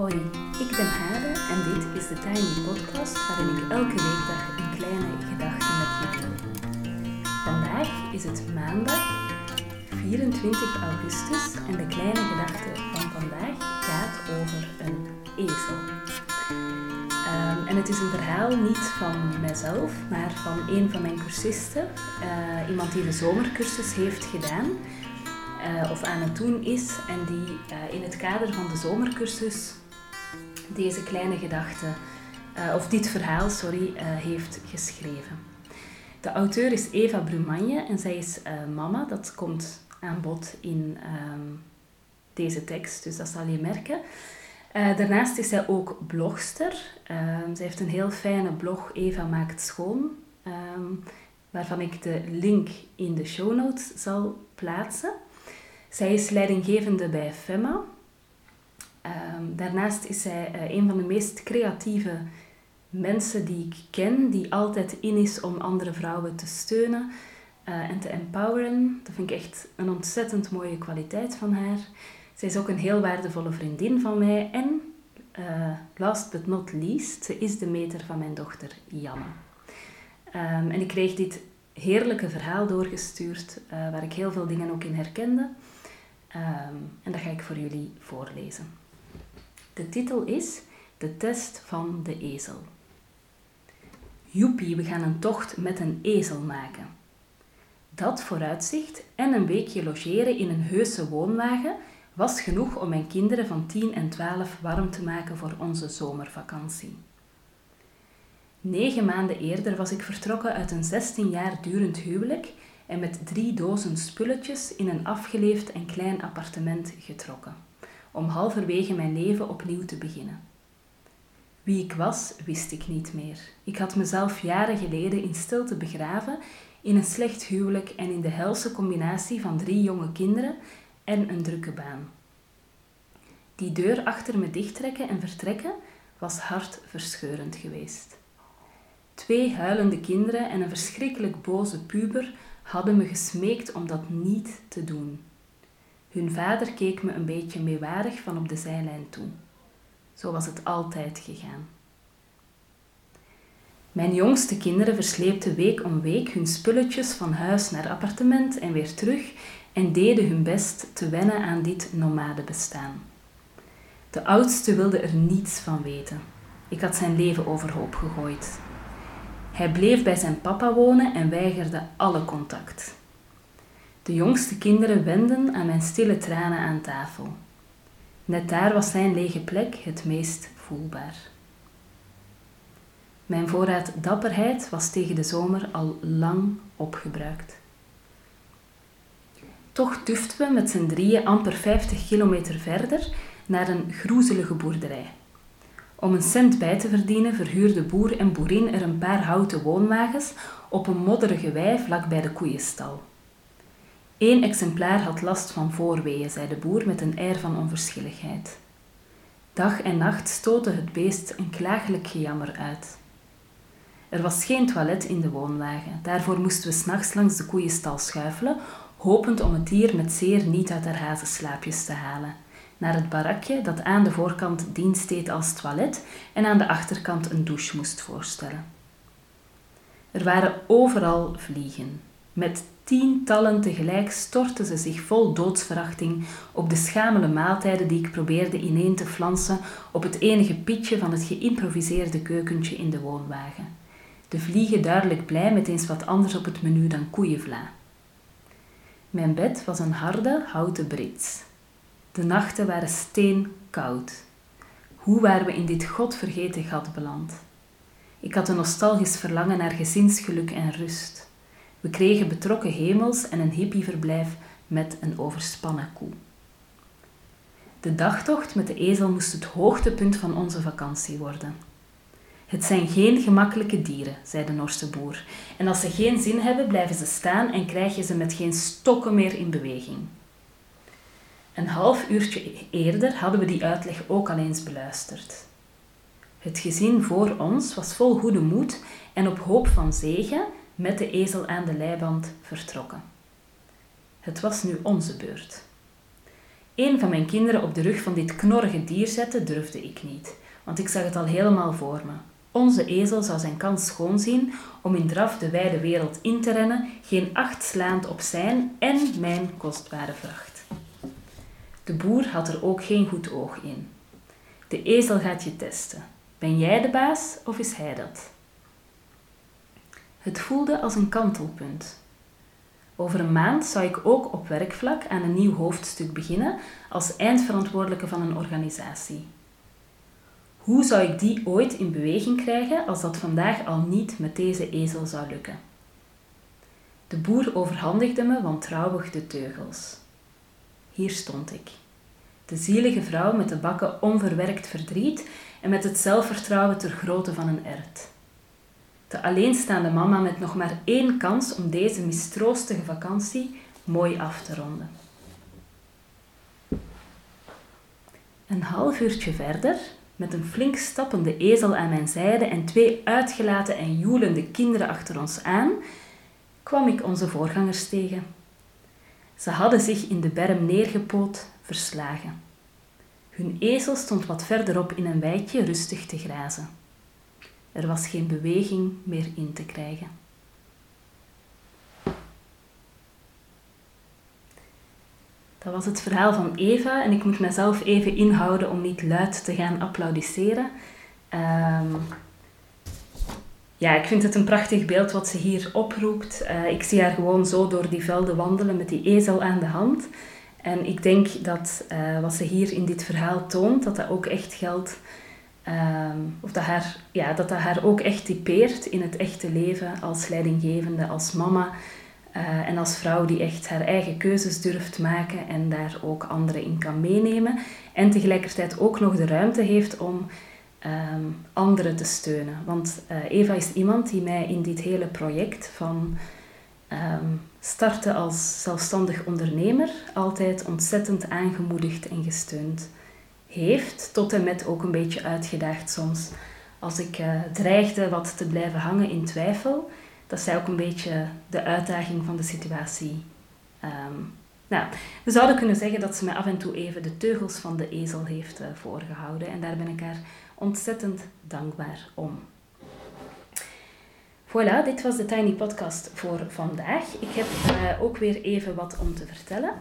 Hoi, ik ben Hade en dit is de Tiny Podcast waarin ik elke weekdag een kleine gedachte met je deel. Vandaag is het maandag 24 augustus en de kleine gedachte van vandaag gaat over een ezel. Ehm, en het is een verhaal niet van mijzelf, maar van een van mijn cursisten, uh, iemand die de zomercursus heeft gedaan. Uh, of aan het doen is en die uh, in het kader van de zomercursus deze kleine gedachte, uh, of dit verhaal, sorry, heeft geschreven. De auteur is Eva Brumagne en zij is mama. Dat komt aan bod in um, deze tekst, dus dat zal je merken. daarnaast is zij ook blogster. Ehm, zij heeft een heel fijne blog, Eva maakt schoon, um, waarvan ik de link in de show notes zal plaatsen. Zij is leidinggevende bij FEMA. Um, daarnaast is zij uh, een van de meest creatieve mensen die ik ken, die altijd in is om andere vrouwen te steunen uh, en te empoweren. Dat vind ik echt een ontzettend mooie kwaliteit van haar. Zij is ook een heel waardevolle vriendin van mij en uh, last but not least, ze is de meter van mijn dochter Janne. Um, en ik kreeg dit heerlijke verhaal doorgestuurd, waar ik heel veel dingen ook in herkende. Um, en dat ga ik voor jullie voorlezen. De titel is De test van de ezel. Joepie, we gaan een tocht met een ezel maken. Dat vooruitzicht en een weekje logeren in een heuse woonwagen was genoeg om mijn kinderen van 10 en 12 warm te maken voor onze zomervakantie. Negen maanden eerder was ik vertrokken uit een 16 jaar durend huwelijk en met drie dozen spulletjes in een afgeleefd en klein appartement getrokken, om halverwege mijn leven opnieuw te beginnen. Wie ik was, wist ik niet meer. Ik had mezelf jaren geleden in stilte begraven in een slecht huwelijk en in de helse combinatie van drie jonge kinderen en een drukke baan. Die deur achter me dichttrekken en vertrekken was hartverscheurend geweest. Twee huilende kinderen en een verschrikkelijk boze puber hadden me gesmeekt om dat niet te doen. Hun vader keek me een beetje meewarig van op de zijlijn toe. Zo was het altijd gegaan. Mijn jongste kinderen versleepten week om week hun spulletjes van huis naar appartement en weer terug en deden hun best te wennen aan dit nomadebestaan. De oudste wilde er niets van weten. Ik had zijn leven overhoop gegooid. Hij bleef bij zijn papa wonen en weigerde alle contact. De jongste kinderen wenden aan mijn stille tranen aan tafel. Net daar was zijn lege plek het meest voelbaar. Mijn voorraad dapperheid was tegen de zomer al lang opgebruikt. Toch tuften we met z'n drieën amper 50 kilometer verder naar een groezelige boerderij. Om een cent bij te verdienen verhuurde boer en boerin er een paar houten woonwagens op een modderige wei vlak bij de koeienstal. Eén exemplaar had last van voorweeën, zei de boer met een air van onverschilligheid. Dag en nacht stootte het beest een klagelijk gejammer uit. Er was geen toilet in de woonwagen, daarvoor moesten we s'nachts langs de koeienstal schuifelen, hopend om het dier met zeer niet uit haar hazenslaapjes te halen naar het barakje dat aan de voorkant dienst deed als toilet en aan de achterkant een douche moest voorstellen. Er waren overal vliegen. Met tientallen tegelijk stortten ze zich vol doodsverachting op de schamele maaltijden die ik probeerde ineen te flansen op het enige pitje van het geïmproviseerde keukentje in de woonwagen. De vliegen duidelijk blij met eens wat anders op het menu dan koeienvla. Mijn bed was een harde houten brits. De nachten waren steenkoud. Hoe waren we in dit godvergeten gat beland? Ik had een nostalgisch verlangen naar gezinsgeluk en rust. We kregen betrokken hemels en een hippieverblijf met een overspannen koe. De dagtocht met de ezel moest het hoogtepunt van onze vakantie worden. Het zijn geen gemakkelijke dieren, zei de Noorse boer. En als ze geen zin hebben, blijven ze staan en krijg je ze met geen stokken meer in beweging. Een half uurtje eerder hadden we die uitleg ook al eens beluisterd. Het gezin voor ons was vol goede moed en op hoop van zegen met de ezel aan de leiband vertrokken. Het was nu onze beurt. Een van mijn kinderen op de rug van dit knorrige dier zetten durfde ik niet, want ik zag het al helemaal voor me. Onze ezel zou zijn kans schoon zien om in draf de wijde wereld in te rennen, geen acht slaand op zijn en mijn kostbare vracht. De boer had er ook geen goed oog in. De ezel gaat je testen. Ben jij de baas of is hij dat? Het voelde als een kantelpunt. Over een maand zou ik ook op werkvlak aan een nieuw hoofdstuk beginnen als eindverantwoordelijke van een organisatie. Hoe zou ik die ooit in beweging krijgen als dat vandaag al niet met deze ezel zou lukken? De boer overhandigde me wantrouwig de teugels. Hier stond ik. De zielige vrouw met de bakken onverwerkt verdriet en met het zelfvertrouwen ter grootte van een ert. De alleenstaande mama met nog maar één kans om deze mistroostige vakantie mooi af te ronden. Een half uurtje verder, met een flink stappende ezel aan mijn zijde en twee uitgelaten en joelende kinderen achter ons aan, kwam ik onze voorgangers tegen. Ze hadden zich in de berm neergepoot, verslagen. Hun ezel stond wat verderop in een weidje rustig te grazen. Er was geen beweging meer in te krijgen. Dat was het verhaal van Eva en ik moet mezelf even inhouden om niet luid te gaan applaudisseren. Um, ja, ik vind het een prachtig beeld wat ze hier oproept. Uh, ik zie haar gewoon zo door die velden wandelen met die ezel aan de hand. En ik denk dat uh, wat ze hier in dit verhaal toont, dat dat ook echt geldt Um, of dat haar, ja, dat dat haar ook echt typeert in het echte leven als leidinggevende, als mama uh, en als vrouw die echt haar eigen keuzes durft maken en daar ook anderen in kan meenemen. En tegelijkertijd ook nog de ruimte heeft om um, anderen te steunen. Want uh, Eva is iemand die mij in dit hele project van um, starten als zelfstandig ondernemer altijd ontzettend aangemoedigd en gesteund heeft, tot en met ook een beetje uitgedaagd soms. Als ik uh, dreigde wat te blijven hangen in twijfel, dat zij ook een beetje de uitdaging van de situatie. Um, nou, we zouden kunnen zeggen dat ze mij af en toe even de teugels van de ezel heeft uh, voorgehouden en daar ben ik haar ontzettend dankbaar om. Voilà, dit was de Tiny Podcast voor vandaag. Ik heb uh, ook weer even wat om te vertellen.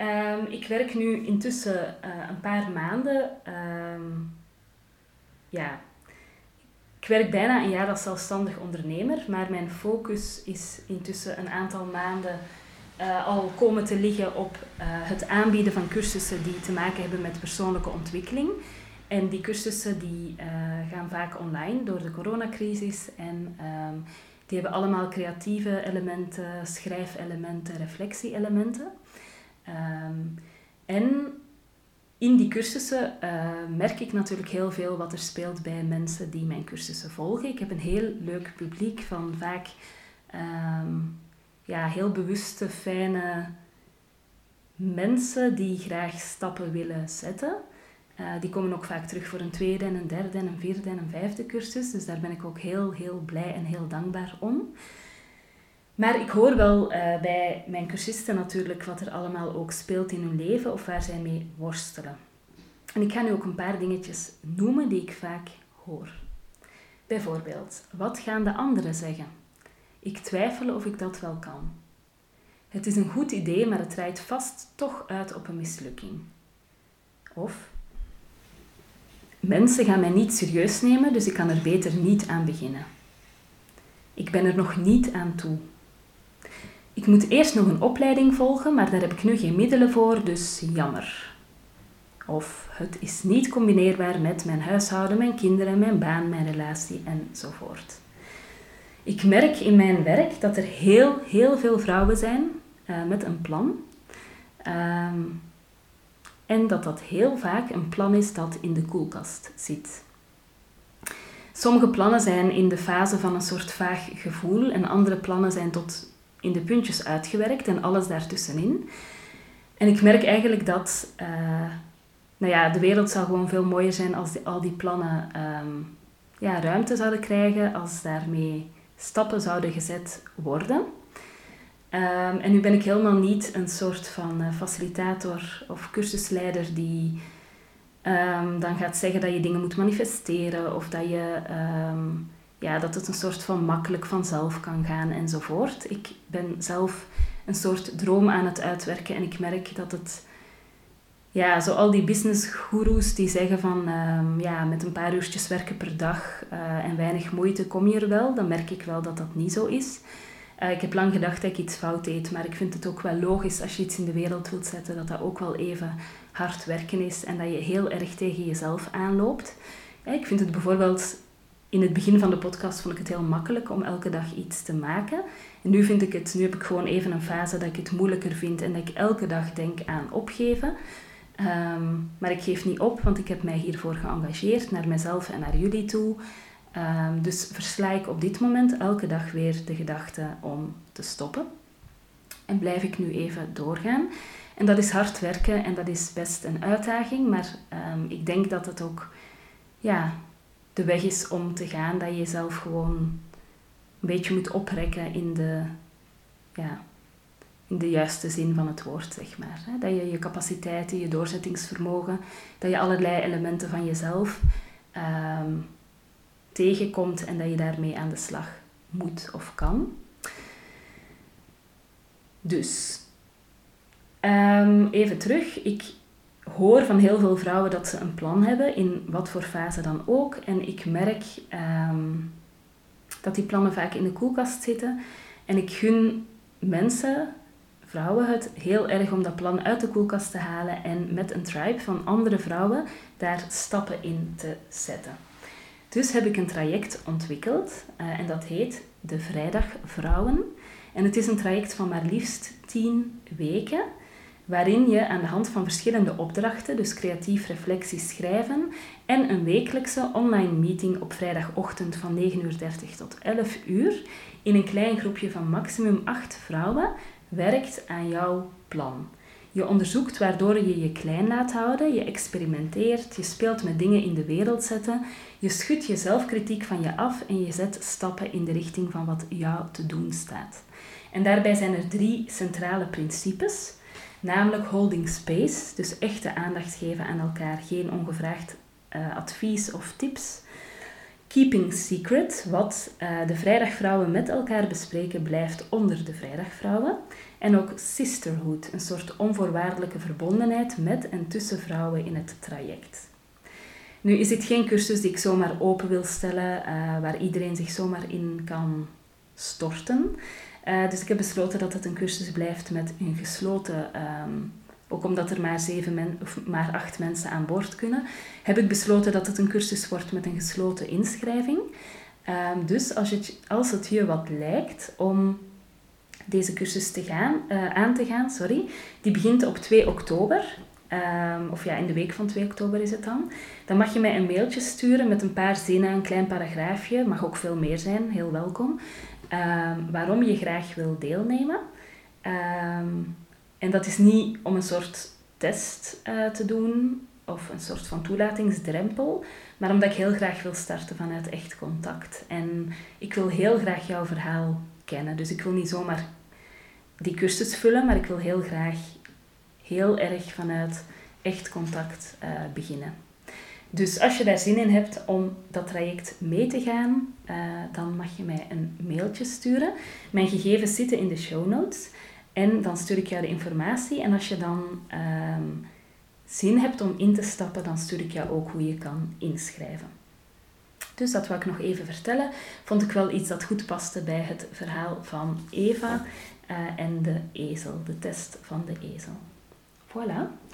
Um, ik werk nu intussen uh, een paar maanden. Um, ja, ik werk bijna een jaar als zelfstandig ondernemer, maar mijn focus is intussen een aantal maanden uh, al komen te liggen op uh, het aanbieden van cursussen die te maken hebben met persoonlijke ontwikkeling. En die cursussen die, gaan vaak online door de coronacrisis en um, die hebben allemaal creatieve elementen, schrijfelementen, reflectie-elementen. Um, en in die cursussen uh, merk ik natuurlijk heel veel wat er speelt bij mensen die mijn cursussen volgen. Ik heb een heel leuk publiek van vaak um, ja, heel bewuste, fijne mensen die graag stappen willen zetten. Uh, die komen ook vaak terug voor een tweede en een derde en een vierde en een vijfde cursus. Dus daar ben ik ook heel, heel blij en heel dankbaar om. Maar ik hoor wel uh, bij mijn cursisten natuurlijk wat er allemaal ook speelt in hun leven of waar zij mee worstelen. En ik ga nu ook een paar dingetjes noemen die ik vaak hoor. Bijvoorbeeld, wat gaan de anderen zeggen? Ik twijfel of ik dat wel kan. Het is een goed idee, maar het draait vast toch uit op een mislukking. Of mensen gaan mij niet serieus nemen, dus ik kan er beter niet aan beginnen. Ik ben er nog niet aan toe. Ik moet eerst nog een opleiding volgen, maar daar heb ik nu geen middelen voor, dus jammer. Of het is niet combineerbaar met mijn huishouden, mijn kinderen, mijn baan, mijn relatie enzovoort. Ik merk in mijn werk dat er heel, heel veel vrouwen zijn uh, met een plan. Um, en dat dat heel vaak een plan is dat in de koelkast zit. Sommige plannen zijn in de fase van een soort vaag gevoel en andere plannen zijn tot in de puntjes uitgewerkt en alles daartussenin. En ik merk eigenlijk dat uh, nou ja, de wereld zou gewoon veel mooier zijn als al die plannen um, ja, ruimte zouden krijgen, als daarmee stappen zouden gezet worden. Ehm, en nu ben ik helemaal niet een soort van uh, facilitator of cursusleider die um, dan gaat zeggen dat je dingen moet manifesteren of dat, je, ja, dat het een soort van makkelijk vanzelf kan gaan enzovoort. Ik ben zelf een soort droom aan het uitwerken en ik merk dat het ja, zo al die business gurus die zeggen van um, ja, met een paar uurtjes werken per dag uh, en weinig moeite kom je er wel, dan merk ik wel dat dat niet zo is. Uh, ik heb lang gedacht dat ik iets fout deed, maar ik vind het ook wel logisch als je iets in de wereld wilt zetten, dat dat ook wel even hard werken is en dat je heel erg tegen jezelf aanloopt. Uh, ik vind het bijvoorbeeld in het begin van de podcast vond ik het heel makkelijk om elke dag iets te maken. En nu vind ik het, nu heb ik gewoon even een fase dat ik het moeilijker vind en dat ik elke dag denk aan opgeven. Um, maar ik geef niet op, want ik heb mij hiervoor geëngageerd, naar mezelf en naar jullie toe. Um, dus versla ik op dit moment elke dag weer de gedachte om te stoppen. En blijf ik nu even doorgaan. En dat is hard werken en dat is best een uitdaging, maar um, ik denk dat het ook ja, de weg is om te gaan. Dat je jezelf gewoon een beetje moet oprekken in de, ja, in de juiste zin van het woord, zeg maar. Dat je je capaciteiten, je doorzettingsvermogen, dat je allerlei elementen van jezelf um, tegenkomt en dat je daarmee aan de slag moet of kan. Dus, um, even terug. Ik hoor van heel veel vrouwen dat ze een plan hebben, in wat voor fase dan ook. En ik merk um, dat die plannen vaak in de koelkast zitten. En ik gun mensen vrouwen het heel erg om dat plan uit de koelkast te halen en met een tribe van andere vrouwen daar stappen in te zetten. Dus heb ik een traject ontwikkeld uh, en dat heet de Vrijdag Vrouwen. En het is een traject van maar liefst 10 weken, waarin je aan de hand van verschillende opdrachten, dus creatief reflectie schrijven en een wekelijkse online meeting op vrijdagochtend van 9.30 uur tot 11 uur, in een klein groepje van maximum 8 vrouwen werkt aan jouw plan. Je onderzoekt waardoor je je klein laat houden, je experimenteert, je speelt met dingen in de wereld zetten, je schudt je zelfkritiek van je af en je zet stappen in de richting van wat jou te doen staat. En daarbij zijn er drie centrale principes, namelijk holding space, dus echte aandacht geven aan elkaar, geen ongevraagd uh, advies of tips. Keeping Secret, wat uh, de vrijdagvrouwen met elkaar bespreken, blijft onder de vrijdagvrouwen. En ook Sisterhood, een soort onvoorwaardelijke verbondenheid met en tussen vrouwen in het traject. Nu is dit geen cursus die ik zomaar open wil stellen, uh, waar iedereen zich zomaar in kan storten. Uh, dus ik heb besloten dat het een cursus blijft met een gesloten um, ook omdat er maar, zeven men, of maar acht mensen aan boord kunnen, heb ik besloten dat het een cursus wordt met een gesloten inschrijving. Um, dus als het, als het je wat lijkt om deze cursus te gaan, uh, aan te gaan, sorry, die begint op 2 oktober. Um, of ja, in de week van 2 oktober is het dan. Dan mag je mij een mailtje sturen met een paar zinnen, een klein paragraafje, mag ook veel meer zijn, heel welkom. Um, waarom je graag wil deelnemen. Um, en dat is niet om een soort test uh, te doen of een soort van toelatingsdrempel, maar omdat ik heel graag wil starten vanuit echt contact. En ik wil heel graag jouw verhaal kennen. Dus ik wil niet zomaar die cursus vullen, maar ik wil heel graag heel erg vanuit echt contact uh, beginnen. Dus als je daar zin in hebt om dat traject mee te gaan, uh, dan mag je mij een mailtje sturen. Mijn gegevens zitten in de show notes. En dan stuur ik jou de informatie. En als je dan um, zin hebt om in te stappen, dan stuur ik jou ook hoe je kan inschrijven. Dus dat wil ik nog even vertellen. Vond ik wel iets dat goed paste bij het verhaal van Eva uh, en de ezel, de test van de ezel. Voilà.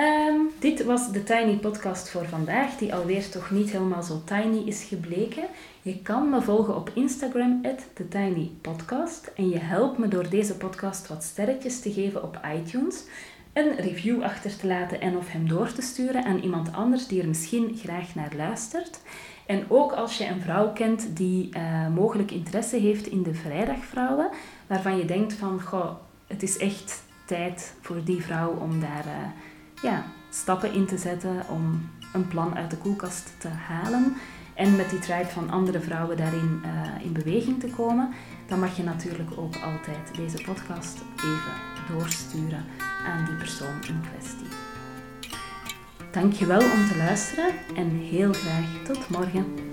Um, dit was de Tiny Podcast voor vandaag, die alweer toch niet helemaal zo tiny is gebleken. Je kan me volgen op Instagram, TheTinyPodcast. En je helpt me door deze podcast wat sterretjes te geven op iTunes, een review achter te laten en of hem door te sturen aan iemand anders die er misschien graag naar luistert. En ook als je een vrouw kent die uh, mogelijk interesse heeft in de vrijdagvrouwen, waarvan je denkt van, goh, het is echt tijd voor die vrouw om daar... Uh, ja, stappen in te zetten om een plan uit de koelkast te halen. en met die tribe van andere vrouwen daarin uh, in beweging te komen, dan mag je natuurlijk ook altijd deze podcast even doorsturen aan die persoon in kwestie. Dankjewel om te luisteren en heel graag tot morgen.